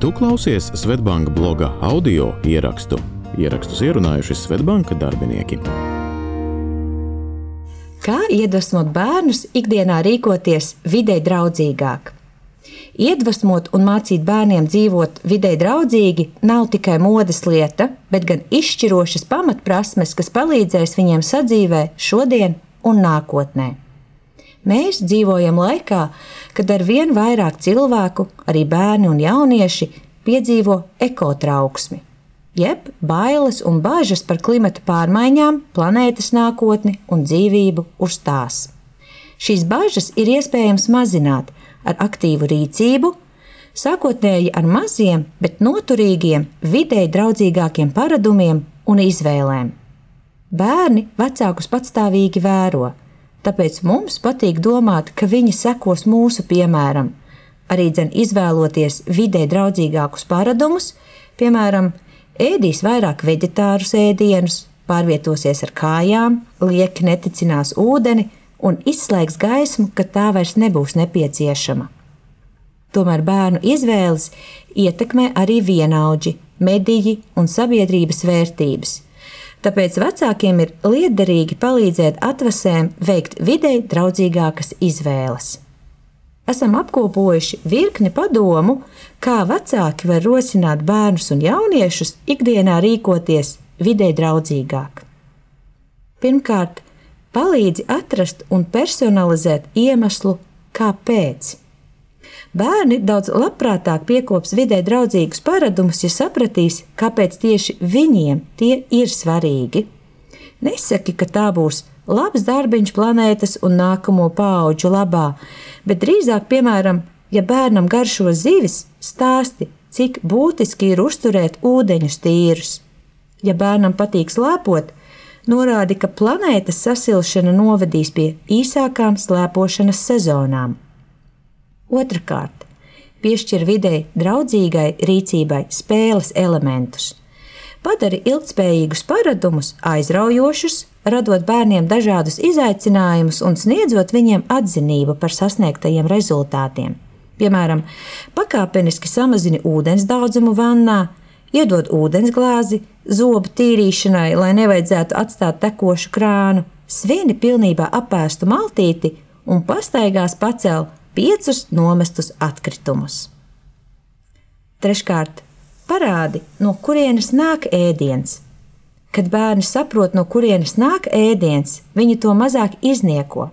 Tu klausies Svetbanka bloga audio ierakstu. Ierakstus ierunājuši Svetbanka darbinieki. Kā iedvesmot bērnus ikdienā rīkoties vidē draudzīgāk? Iedvesmot un mācīt bērniem dzīvot vidē draudzīgi nav tikai modes lieta, bet gan izšķirošas pamatprasmes, kas palīdzēs viņiem sadzīvē šodien un nākotnē. Mēs dzīvojam laikā, kad ar vien vairāk cilvēku, arī bērni un jaunieši, piedzīvo ekotrauksmi, jeb bailes un bažas par klimata pārmaiņām, planētas nākotni un dzīvību uz tās. Šīs bažas ir iespējams mazināt ar aktīvu rīcību, sākotnēji ar maziem, bet noturīgiem, vidēji draudzīgākiem paradumiem un izvēlēm. Bērni vecākus patstāvīgi vēro, Tāpēc mums patīk domāt, ka viņi sekos mūsu piemēram, arī dzen izvēloties vidē draudzīgākus paradumus, piemēram, ēdīs vairāk vegetārus ēdienus, pārvietosies ar kājām, lieki neticinās ūdeni un izslēgs gaismu, kad tā vairs nebūs nepieciešama. Tomēr bērnu izvēles ietekmē arī vienaudži, mediji un sabiedrības vērtības – Tāpēc vecākiem ir liederīgi palīdzēt atvasēm veikt videi draudzīgākas izvēles. Esam apkopojuši virkni padomu, kā vecāki var rosināt bērnus un jauniešus ikdienā rīkoties videi draudzīgāk. Pirmkārt, palīdzi atrast un personalizēt iemeslu, kāpēc. Bērni daudz labprātāk piekops vidē draudzīgus paradumus, ja sapratīs, kāpēc tieši viņiem tie ir svarīgi. Nesaki, ka tā būs labs darbiņš planētas un nākamo pauģu labā, bet drīzāk, piemēram, ja bērnam garšo zivis, stāsti, cik būtiski ir uzturēt ūdeņus tīrus. Ja bērnam patīk slēpot, norādi, ka planētas sasilšana novedīs pie īsākām slēpošanas sezonām. Otrakārt, piešķir videi draudzīgai rīcībai spēles elementus. Padari ilgspējīgus paradumus aizraujošus, radot bērniem dažādus izaicinājumus un sniedzot viņiem atzinību par sasniegtajiem rezultātiem. Piemēram, pakāpeniski samazini ūdens daudzumu vannā, iedod ūdensglāzi zobu tīrīšanai, lai nevajadzētu atstāt tekošu krānu, svini pilnībā apēstu maltīti un pastaigās pacēl piecus nomestus atkritumus. Treškārt, parādi, no kurienes nāk ēdiens. Kad bērni saprot, no kurienes nāk ēdiens, viņi to mazāk iznieko.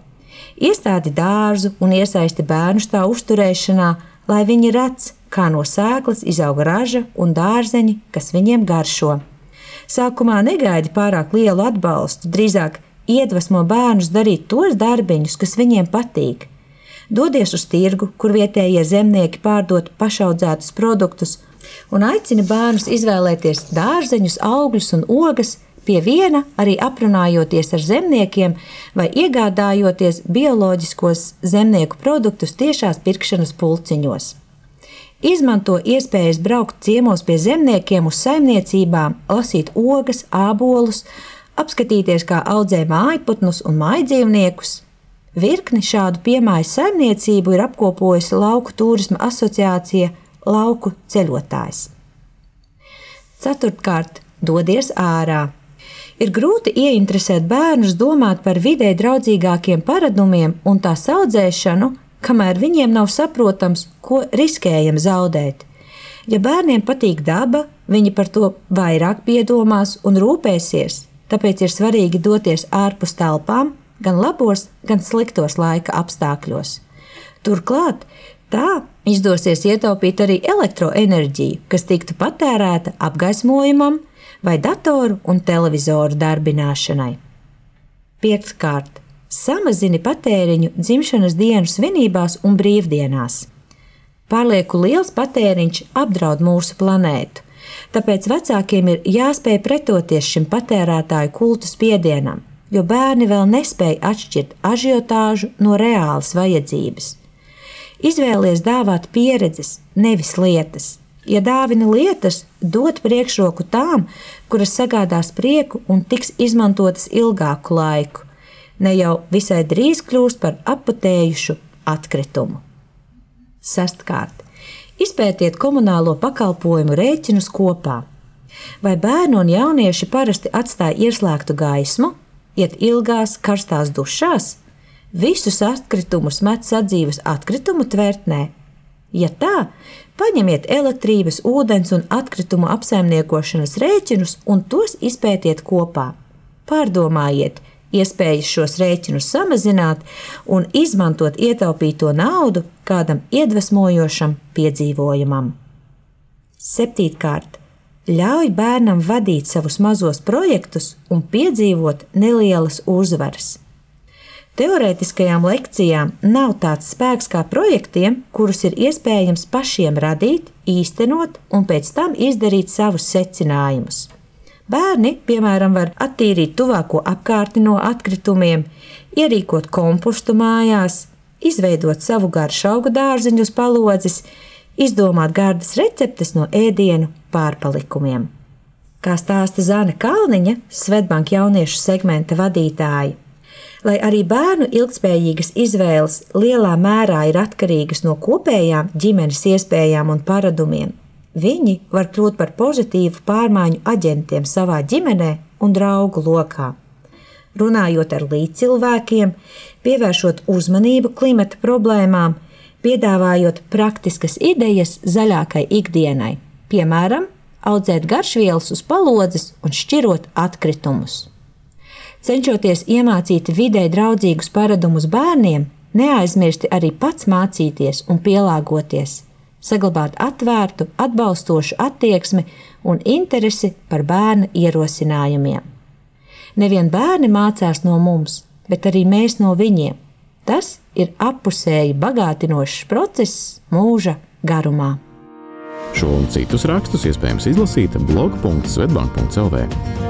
Iestādi dārzu un iesaisti bērnus tā uzturēšanā, lai viņi redz, kā no sēklas izaug raža un dārzeņi, kas viņiem garšo. Sākumā negaidi pārāk lielu atbalstu, drīzāk iedvesmo bērnus darīt tos darbiņus, kas viņiem patīk, dodies uz tirgu, kur vietējie zemnieki pārdod pašaudzētus produktus, un aicina bērnus izvēlēties dārzeņus, augļus un ogas, pie viena arī aprunājoties ar zemniekiem vai iegādājoties bioloģiskos zemnieku produktus tiešās pirkšanas pulciņos. Izmanto iespējas braukt ciemos pie zemniekiem uz saimniecībām, lasīt ogas, ābolus, apskatīties, kā audzē mājputnus un mājdzīvniekus, Virkni šādu piemāju saimniecību ir apkopojusi Lauku turisma asociācija Lauku ceļotājs. Ceturtkārt, dodies ārā. Ir grūti ieinteresēt bērnus domāt par vidē draudzīgākiem paradumiem un tā audzēšanu, kamēr viņiem nav saprotams, ko riskējam zaudēt. Ja bērniem patīk daba, viņi par to vairāk piedomās un rūpēsies, tāpēc ir svarīgi doties ārpus telpām, gan labos, gan sliktos laika apstākļos. Turklāt tā izdosies ietaupīt arī elektroenerģiju, kas tiktu patērēta apgaismojumam vai datoru un televizoru darbināšanai. Piektkārt, samazini patēriņu dzimšanas dienu svinībās un brīvdienās. Pārlieku liels patēriņš apdraud mūsu planētu, tāpēc vecākiem ir jāspēj pretoties šim patērētāju kultu spiedienam jo bērni vēl nespēja atšķirt ažiotāžu no reālas vajadzības. Izvēlies dāvāt pieredzes, nevis lietas. Ja dāvina lietas, dod priekšroku tām, kuras sagādās prieku un tiks izmantotas ilgāku laiku, ne jau visai drīz kļūst par apatējušu atkritumu. Sastkārt, Izpētiet komunālo pakalpojumu rēķinus kopā. Vai bērni un jaunieši parasti atstāja ieslēgtu gaismu, iet ilgās, karstās dušās, visus atkritumus met sadzīves atkritumu tvertnē? Ja tā, paņemiet elektrības, ūdens un atkritumu apsaimniekošanas rēķinus un tos izpētiet kopā. Pārdomājiet, iespējas šos rēķinus samazināt un izmantot ietaupīto naudu kādam iedvesmojošam piedzīvojumam. Septītkārt, ļauj bērnam vadīt savus mazos projektus un piedzīvot nelielas uzvaras. Teorētiskajām lekcijām nav tāds spēks kā projektiem, kurus ir iespējams pašiem radīt, īstenot un pēc tam izdarīt savus secinājumus. Bērni, piemēram, var attīrīt tuvāko apkārtni no atkritumiem, ierīkot kompostu mājās, izveidot savu garšu augu dārziņu uz palodzes, izdomāt gardas receptes no ēdienu pārpalikumiem. Kā stāsta Zana Kalniņa, Svetbanka jauniešu segmenta vadītāja, lai arī bērnu ilgspējīgas izvēles lielā mērā ir atkarīgas no kopējām ģimenes iespējām un paradumiem, Viņi var kļūt par pozitīvu pārmaiņu aģentiem savā ģimenē un draugu lokā. Runājot ar līdzcilvēkiem, pievēršot uzmanību klimata problēmām, piedāvājot praktiskas idejas zaļākai ikdienai, piemēram, audzēt garšvielas uz palodzes un šķirot atkritumus. Cenšoties iemācīt vidē draudzīgus paradumus bērniem, neaizmirsti arī pats mācīties un pielāgoties saglabāt atvērtu, atbalstošu attieksmi un interesi par bērna ierosinājumiem. Nevien bērni mācās no mums, bet arī mēs no viņiem. Tas ir apusēji bagātinošs process mūža garumā. Šo un citus rakstus iespējams izlasīt blog.svetbank.cl.